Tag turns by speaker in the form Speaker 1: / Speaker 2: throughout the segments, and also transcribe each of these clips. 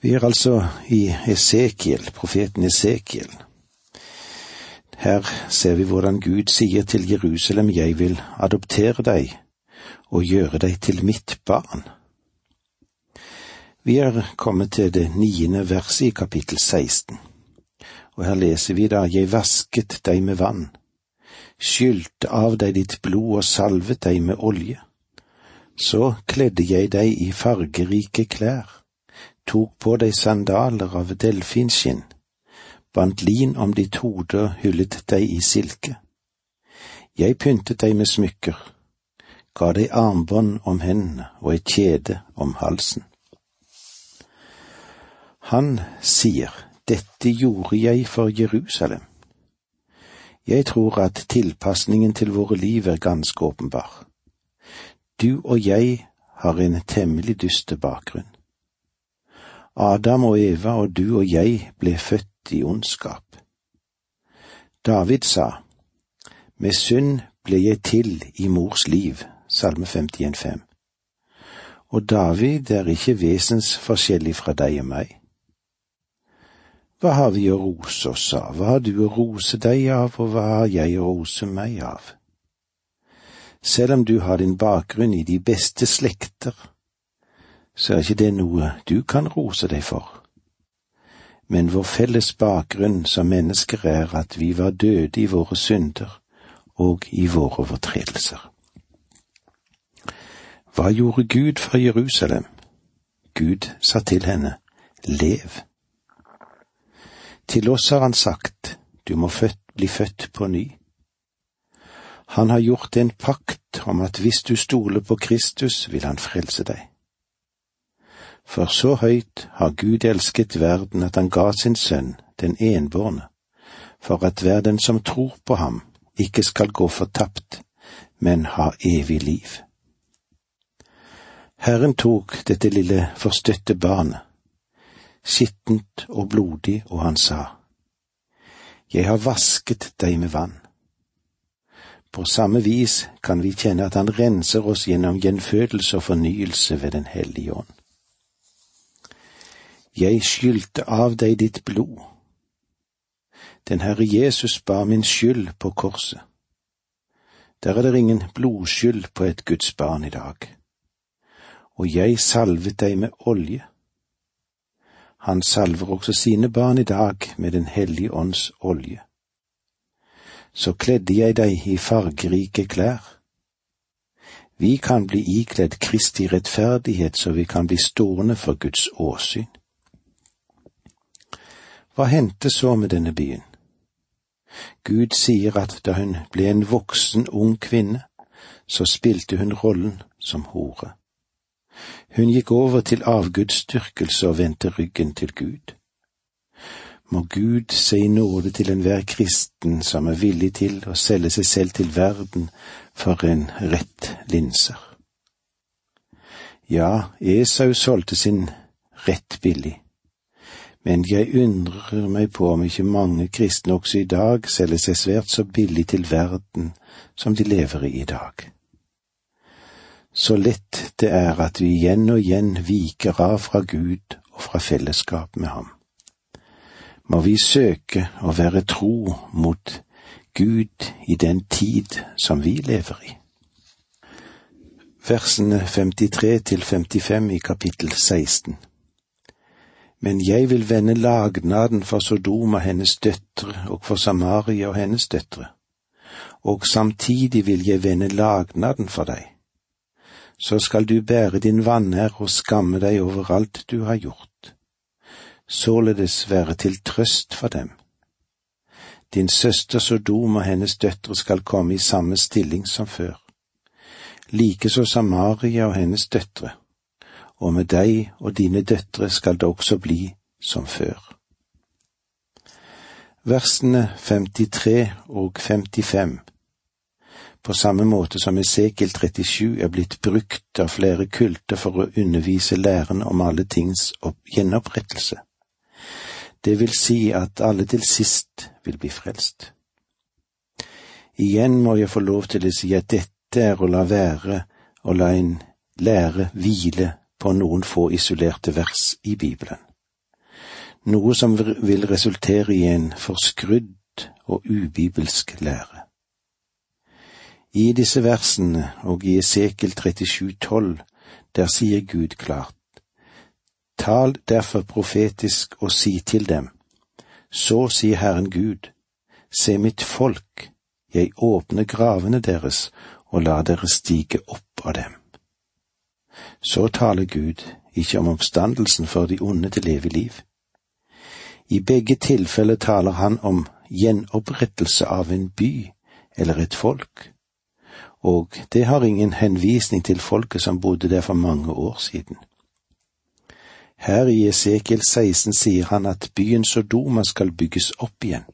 Speaker 1: Vi er altså i Esekiel, profeten Esekiel. Her ser vi hvordan Gud sier til Jerusalem, jeg vil adoptere deg og gjøre deg til mitt barn. Vi er kommet til det niende verset i kapittel 16, og her leser vi da, jeg vasket deg med vann, skylte av deg ditt blod og salvet deg med olje. Så kledde jeg deg i fargerike klær tok på deg sandaler av delfinskinn, bandt lin om ditt hode og hyllet deg i silke. Jeg pyntet deg med smykker, ga deg armbånd om hendene og et kjede om halsen. Han sier, dette gjorde jeg for Jerusalem. Jeg tror at tilpasningen til våre liv er ganske åpenbar. Du og jeg har en temmelig dyster bakgrunn. Adam og Eva og du og jeg ble født i ondskap. David sa, Med synd ble jeg til i mors liv, Salme 51,5. Og David er ikke vesensforskjellig fra deg og meg. Hva har vi å rose oss av, hva har du å rose deg av, og hva har jeg å rose meg av? Selv om du har din bakgrunn i de beste slekter, så er ikke det noe du kan rose deg for. Men vår felles bakgrunn som mennesker er at vi var døde i våre synder og i våre overtredelser. Hva gjorde Gud for Jerusalem? Gud sa til henne, lev. Til oss har han sagt, du må født, bli født på ny. Han har gjort en pakt om at hvis du stoler på Kristus, vil han frelse deg. For så høyt har Gud elsket verden at han ga sin sønn, den enbårne, for at hver den som tror på ham, ikke skal gå fortapt, men ha evig liv. Herren tok dette lille forstøtte barnet, skittent og blodig, og han sa, Jeg har vasket deg med vann. På samme vis kan vi kjenne at han renser oss gjennom gjenfødelse og fornyelse ved Den hellige ånd. Jeg skyldte av deg ditt blod. Den Herre Jesus bar min skyld på korset. Der er det ingen blodskyld på et Guds barn i dag. Og jeg salvet deg med olje. Han salver også sine barn i dag med Den hellige ånds olje. Så kledde jeg deg i fargerike klær. Vi kan bli ikledd Kristi rettferdighet så vi kan bli stående for Guds åsyn. Hva hendte så med denne byen? Gud sier at da hun ble en voksen ung kvinne, så spilte hun rollen som hore. Hun gikk over til avgudsdyrkelse og vendte ryggen til Gud. Må Gud se i nåde til enhver kristen som er villig til å selge seg selv til verden for en rett linser. Ja, Esau solgte sin rett billig men jeg undrer meg på om ikke mange kristne også i dag selger seg svært så billig til verden som de lever i i dag. Så lett det er at vi igjen og igjen viker av fra Gud og fra fellesskap med ham. Må vi søke å være tro mot Gud i den tid som vi lever i. Versene 53 til 55 i kapittel 16 men jeg vil vende lagnaden for Sodoma hennes døtre og for Samaria og hennes døtre, og samtidig vil jeg vende lagnaden for deg. Så skal du bære din vanære og skamme deg over alt du har gjort, således være til trøst for dem. Din søster Sodoma og hennes døtre skal komme i samme stilling som før, likeså Samaria og hennes døtre og med deg og dine døtre skal det også bli som før. Versene 53 og 55 På samme måte som Esekiel 37 er blitt brukt av flere kulter for å undervise læren om alle tings gjenopprettelse. Det vil si at alle til sist vil bli frelst. Igjen må jeg få lov til å si at dette er å la være å la en lære hvile på noen få isolerte vers i Bibelen. noe som vil resultere i en forskrudd og ubibelsk lære. I disse versene og i Esekel 37,12, der sier Gud klart, Tal derfor profetisk og si til dem, så sier Herren Gud, se mitt folk, jeg åpner gravene deres og lar dere stige opp av dem. Så taler Gud ikke om oppstandelsen for de onde til evig liv. I begge tilfeller taler han om gjenopprettelse av en by eller et folk, og det har ingen henvisning til folket som bodde der for mange år siden. Her i Esekiel 16 sier han at byen Sodoma skal bygges opp igjen.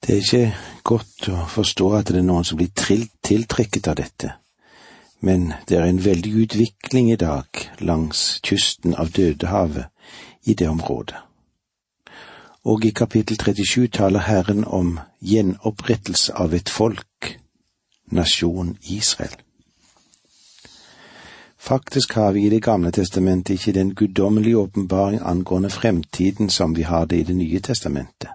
Speaker 1: Det er ikke godt å forstå at det er noen som blir tiltrekket av dette, men det er en veldig utvikling i dag langs kysten av Dødehavet i det området. Og i kapittel 37 taler Herren om gjenopprettelse av et folk, nasjon Israel. Faktisk har vi i Det gamle testamentet ikke den guddommelige åpenbaring angående fremtiden som vi har det i Det nye testamentet.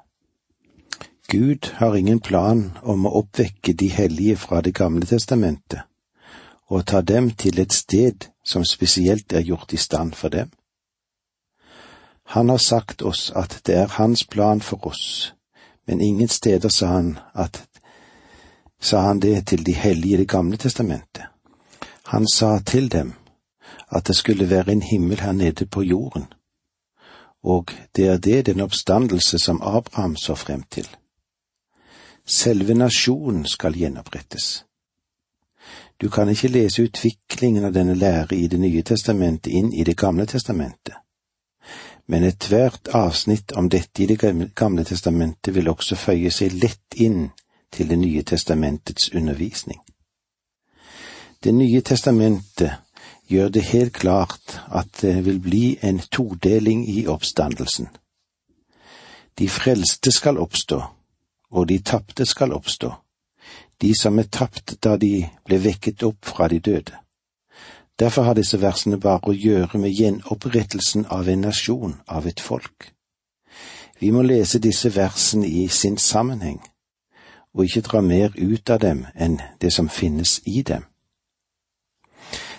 Speaker 1: Gud har ingen plan om å oppvekke de hellige fra Det gamle testamentet og ta dem til et sted som spesielt er gjort i stand for dem. Han har sagt oss at det er hans plan for oss, men ingen steder sa han at sa han det til de hellige i Det gamle testamentet. Han sa til dem at det skulle være en himmel her nede på jorden, og det er det den oppstandelse som Abraham så frem til. Selve nasjonen skal gjenopprettes. Du kan ikke lese utviklingen av denne lære i Det nye testamentet inn i Det gamle testamentet. Men ethvert avsnitt om dette i Det gamle testamentet vil også føye seg lett inn til Det nye testamentets undervisning. Det nye testamentet gjør det helt klart at det vil bli en todeling i oppstandelsen. De frelste skal oppstå, og de tapte skal oppstå de som er tapt da de ble vekket opp fra de døde. Derfor har disse versene bare å gjøre med gjenopprettelsen av en nasjon, av et folk. Vi må lese disse versene i sin sammenheng, og ikke dra mer ut av dem enn det som finnes i dem.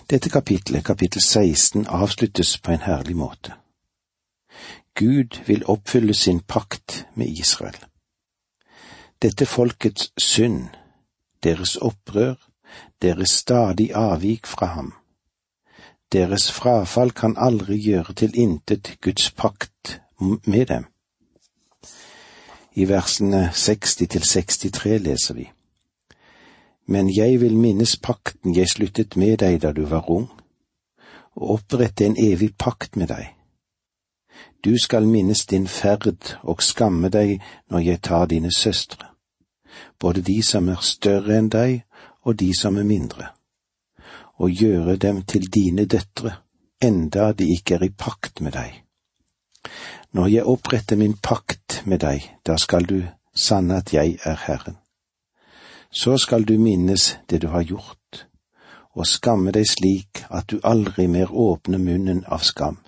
Speaker 1: Dette kapitlet, kapittel 16, avsluttes på en herlig måte. Gud vil oppfylle sin pakt med Israel. Dette folkets synd deres opprør, deres stadig avvik fra ham. Deres frafall kan aldri gjøre til intet Guds pakt med dem. I versene 60 til 63 leser vi. Men jeg vil minnes pakten jeg sluttet med deg da du var ung, og opprette en evig pakt med deg. Du skal minnes din ferd og skamme deg når jeg tar dine søstre både de som er større enn deg og de som er mindre, og gjøre dem til dine døtre, enda de ikke er i pakt med deg. Når jeg oppretter min pakt med deg, da skal du sanne at jeg er Herren. Så skal du minnes det du har gjort, og skamme deg slik at du aldri mer åpner munnen av skam.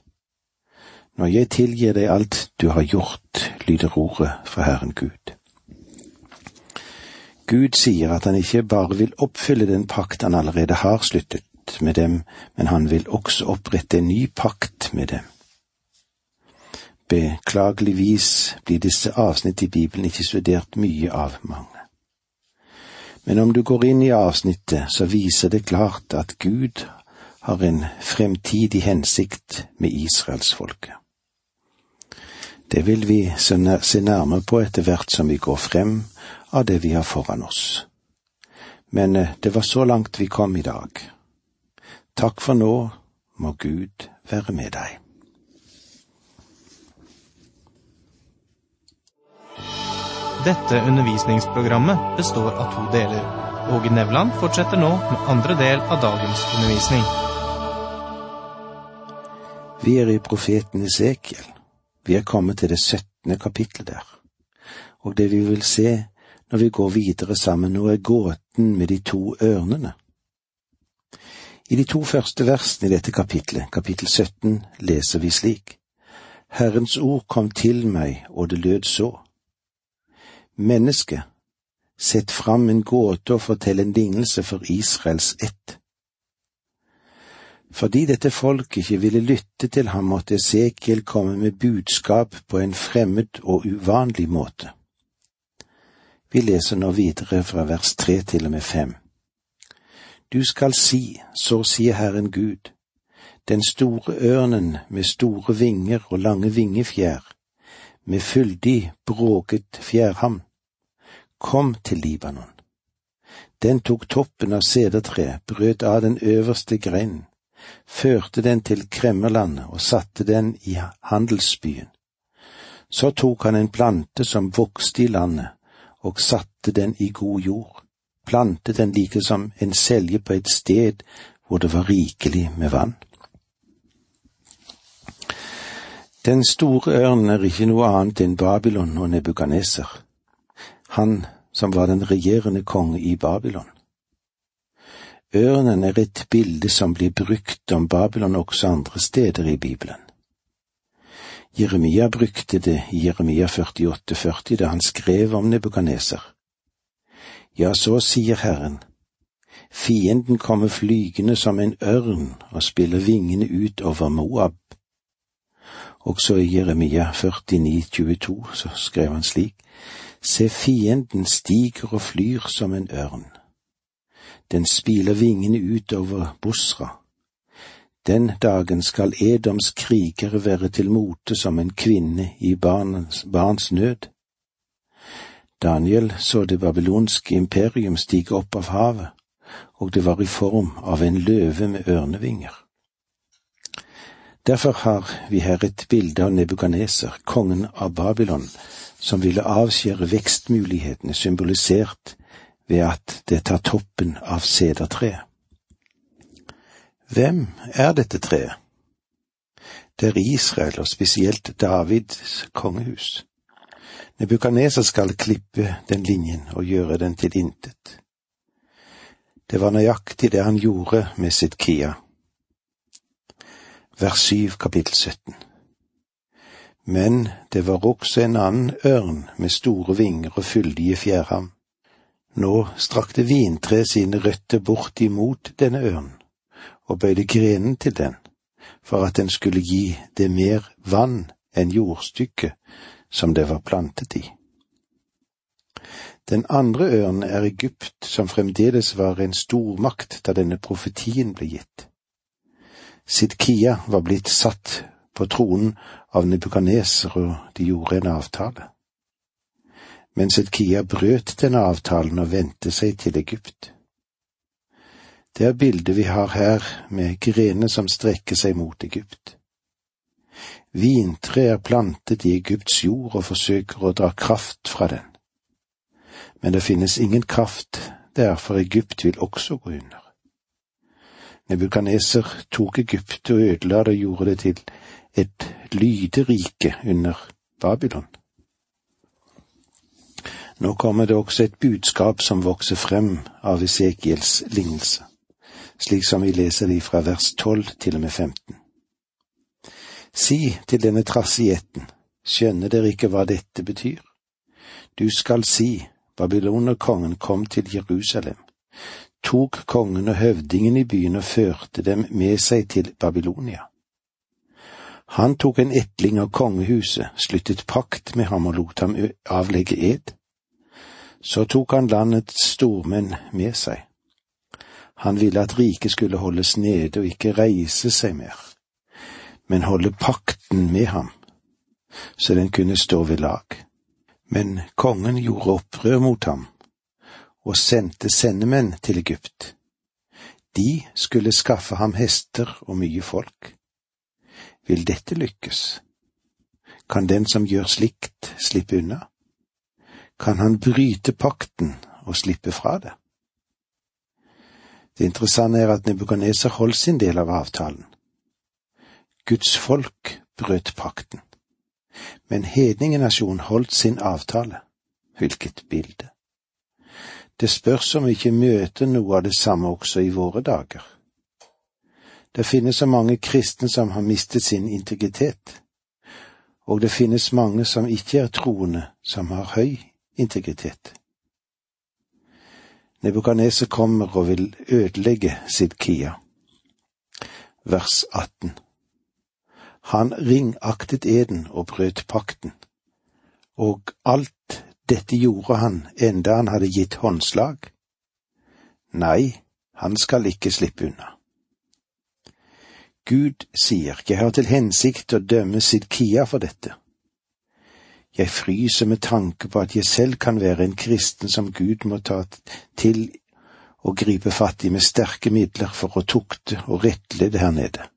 Speaker 1: Når jeg tilgir deg alt du har gjort, lyder ordet fra Herren Gud. Gud sier at han ikke bare vil oppfylle den pakt han allerede har sluttet med dem, men han vil også opprette en ny pakt med dem. Beklageligvis blir disse avsnitt i Bibelen ikke studert mye av mange. Men om du går inn i avsnittet, så viser det klart at Gud har en fremtidig hensikt med israelsfolket. Det vil vi se nærmere på etter hvert som vi går frem av det vi har foran oss. Men eh, det var så langt vi kom i dag. Takk for nå, må Gud være med deg.
Speaker 2: Dette undervisningsprogrammet består av to deler. Åge Nevland fortsetter nå med andre del av dagens undervisning.
Speaker 1: Vi er i profeten Esekiel. Vi er kommet til det syttende kapittelet der. Og det vi vil se, når vi går videre sammen, nå er gåten med de to ørnene. I de to første versene i dette kapitlet, kapittel 17, leser vi slik. Herrens ord kom til meg, og det lød så. Menneske, sett fram en gåte og fortell en lignelse for Israels ett. Fordi dette folket ikke ville lytte til ham, måtte Esekiel komme med budskap på en fremmed og uvanlig måte. Vi leser nå videre fra vers tre til og med fem. Du skal si, så sier Herren Gud, den store ørnen med store vinger og lange vingefjær, med fyldig, bråket fjærham, kom til Libanon. Den tok toppen av sedertreet, brøt av den øverste greinen, førte den til kremmerlandet og satte den i handelsbyen. Så tok han en plante som vokste i landet, og satte den i god jord, plantet den like som en selje på et sted hvor det var rikelig med vann. Den store ørnen er ikke noe annet enn Babylon og Nebukaneser, han som var den regjerende konge i Babylon. Ørnen er et bilde som blir brukt om Babylon også andre steder i Bibelen. Jeremia brukte det i Jeremia 48, 40 da han skrev om Nebukaneser. Ja, så sier Herren, fienden kommer flygende som en ørn og spiller vingene ut over Moab. Også i Jeremia 49, 22 så skrev han slik, Se fienden stiger og flyr som en ørn. Den spiler vingene utover Bosra. Den dagen skal Edoms krigere være til mote som en kvinne i barns, barns nød. Daniel så det babylonske imperium stige opp av havet, og det var i form av en løve med ørnevinger. Derfor har vi her et bilde av Nebukaneser, kongen av Babylon, som ville avskjære vekstmulighetene, symbolisert ved at det tar toppen av sedertreet. Hvem er dette treet? Det er Israel, og spesielt Davids kongehus. Nebukaneser skal klippe den linjen og gjøre den til intet. Det var nøyaktig det han gjorde med sitt Kia. Vers 7, kapittel 17. Men det var også en annen ørn med store vinger og fyldige fjærham. Nå strakte vintreet sine røtter bort imot denne ørnen og bøyde grenen til den, for at den skulle gi det mer vann enn jordstykket som det var plantet i. Den andre ørnen er Egypt, som fremdeles var en stormakt da denne profetien ble gitt. Sidkia var blitt satt på tronen av Nebukaneser, og de gjorde en avtale. Men Sidkia brøt denne avtalen og vendte seg til Egypt. Det er bildet vi har her med grener som strekker seg mot Egypt. Vintre er plantet i Egypts jord og forsøker å dra kraft fra den. Men det finnes ingen kraft der, for Egypt vil også gå under. Nebukaneser tok Egypt og ødela det og gjorde det til et lyderike under Babylon. Nå kommer det også et budskap som vokser frem av Esekiels lignelse slik som vi leser det fra vers 12 til og med 15. Si til denne trassietten, skjønner dere ikke hva dette betyr? Du skal si, Babylonerkongen kom til Jerusalem, tok kongen og høvdingen i byen og førte dem med seg til Babylonia. Han tok en etling av kongehuset, sluttet pakt med ham og lot ham avlegge ed. Så tok han landets stormenn med seg. Han ville at riket skulle holdes nede og ikke reise seg mer, men holde pakten med ham, så den kunne stå ved lag. Men kongen gjorde opprør mot ham og sendte sendemenn til Egypt. De skulle skaffe ham hester og mye folk. Vil dette lykkes? Kan den som gjør slikt, slippe unna? Kan han bryte pakten og slippe fra det? Det interessante er at Nebukadneser holdt sin del av avtalen. Guds folk brøt pakten, men hedningenasjonen holdt sin avtale. Hvilket bilde! Det spørs om vi ikke møter noe av det samme også i våre dager. Det finnes så mange kristne som har mistet sin integritet, og det finnes mange som ikke er troende, som har høy integritet. Nebukadneser kommer og vil ødelegge Sidkia. Vers 18 Han ringaktet eden og brøt pakten, og alt dette gjorde han enda han hadde gitt håndslag. Nei, han skal ikke slippe unna. Gud sier, jeg har til hensikt å dømme Sidkia for dette. Jeg fryser med tanke på at jeg selv kan være en kristen som Gud må ta til og gripe fatt i med sterke midler for å tukte og rettlede her nede.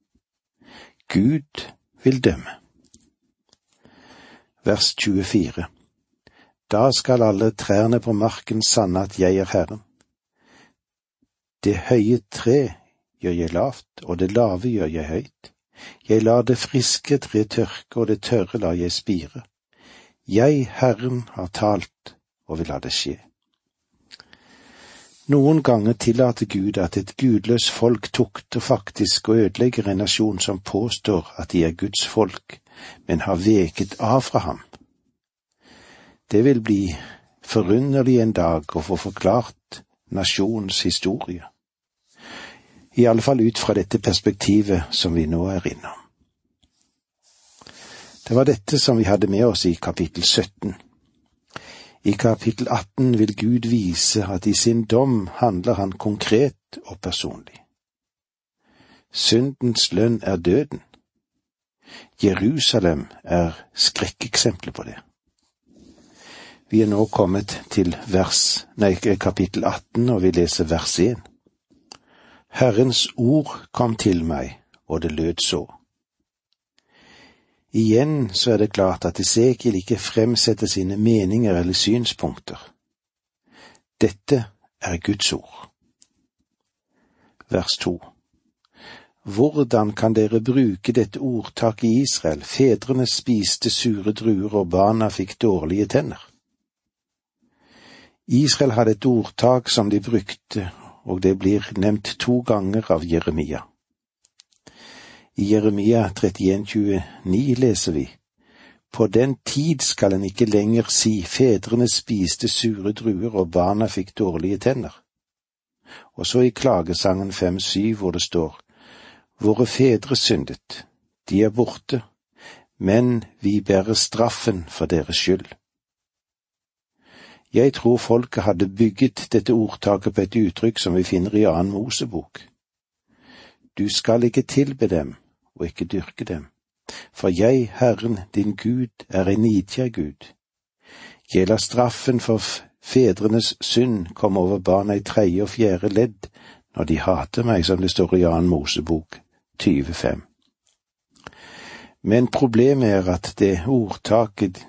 Speaker 1: Gud vil dømme. Vers 24 Da skal alle trærne på marken sanne at jeg er Herren. Det høye tre gjør jeg lavt, og det lave gjør jeg høyt. Jeg lar det friske tre tørke, og det tørre lar jeg spire. Jeg, Herren, har talt og vil la det skje. Noen ganger tillater Gud at et gudløst folk tukter faktisk og ødelegger en nasjon som påstår at de er Guds folk, men har veket av fra ham. Det vil bli forunderlig en dag å få forklart nasjonens historie i alle fall ut fra dette perspektivet som vi nå er innom. Det var dette som vi hadde med oss i kapittel 17. I kapittel 18 vil Gud vise at i sin dom handler han konkret og personlig. Syndens lønn er døden. Jerusalem er skrekkeksempler på det. Vi er nå kommet til vers, nei, kapittel 18, og vi leser vers 1. Herrens ord kom til meg, og det lød så. Igjen så er det klart at Esekiel ikke fremsetter sine meninger eller synspunkter. Dette er Guds ord. Vers to. Hvordan kan dere bruke dette ordtaket i Israel, fedrene spiste sure druer og barna fikk dårlige tenner? Israel hadde et ordtak som de brukte, og det blir nevnt to ganger av Jeremia. I Jeremia 31,29 leser vi På den tid skal en ikke lenger si fedrene spiste sure druer og barna fikk dårlige tenner. Og så i Klagesangen 5,7 hvor det står Våre fedre syndet, de er borte, men vi bærer straffen for deres skyld. Jeg tror folket hadde bygget dette ordtaket på et uttrykk som vi finner i annen Mosebok. Du skal ikke tilbe dem og ikke dyrke dem, for jeg, Herren din Gud, er en nidkjær Gud. Jeg lar straffen for fedrenes synd komme over barna i tredje og fjerde ledd når de hater meg, som det står i annen Mosebok 25. Men problemet er at det ordtaket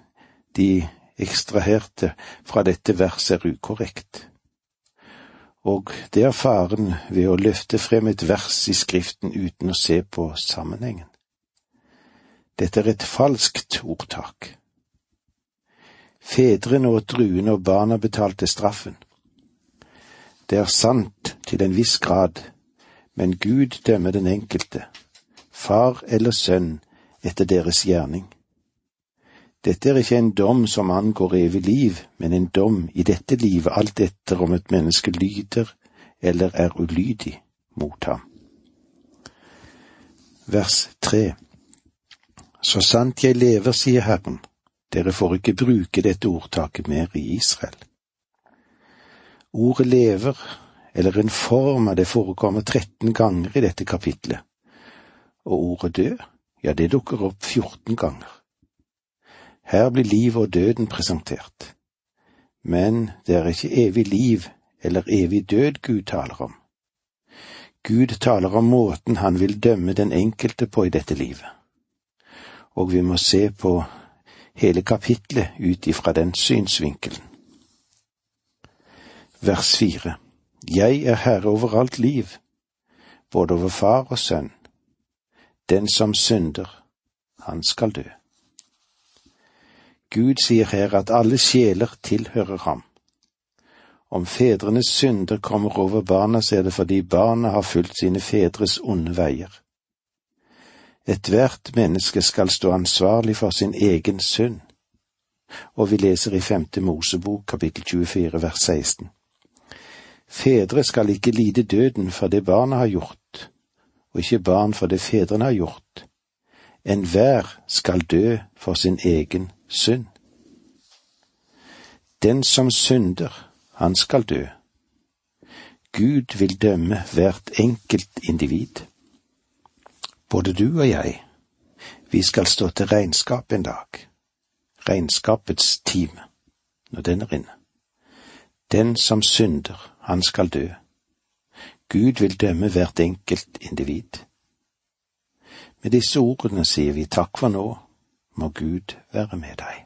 Speaker 1: de ekstraherte fra dette verset er ukorrekt. Og det er faren ved å løfte frem et vers i Skriften uten å se på sammenhengen. Dette er et falskt ordtak. Fedrene og druene og barna betalte straffen. Det er sant til en viss grad, men Gud dømmer den enkelte, far eller sønn, etter deres gjerning. Dette er ikke en dom som angår evig liv, men en dom i dette livet alt etter om et menneske lyder eller er ulydig mot ham. Vers tre Så sant jeg lever, sier Herren, dere får ikke bruke dette ordtaket mer i Israel. Ordet lever, eller en form av det, forekommer 13 ganger i dette kapitlet, og ordet dø, ja, det dukker opp 14 ganger. Her blir livet og døden presentert. Men det er ikke evig liv eller evig død Gud taler om. Gud taler om måten han vil dømme den enkelte på i dette livet. Og vi må se på hele kapitlet ut ifra den synsvinkelen. Vers fire Jeg er herre over alt liv, både over far og sønn. Den som synder, han skal dø. Gud sier her at alle sjeler tilhører ham. Om fedrenes synder kommer over barna, så er det fordi barna har fulgt sine fedres onde veier. Ethvert menneske skal stå ansvarlig for sin egen synd. Og vi leser i femte Mosebok kapittel 24 vers 16. Fedre skal ikke lide døden for det barna har gjort, og ikke barn for det fedrene har gjort. Enhver skal dø for sin egen synd. Den som synder, han skal dø. Gud vil dømme hvert enkelt individ. Både du og jeg, vi skal stå til regnskap en dag. Regnskapets time, når den er inne. Den som synder, han skal dø. Gud vil dømme hvert enkelt individ. Med disse ordene sier vi takk for nå, må Gud være med deg.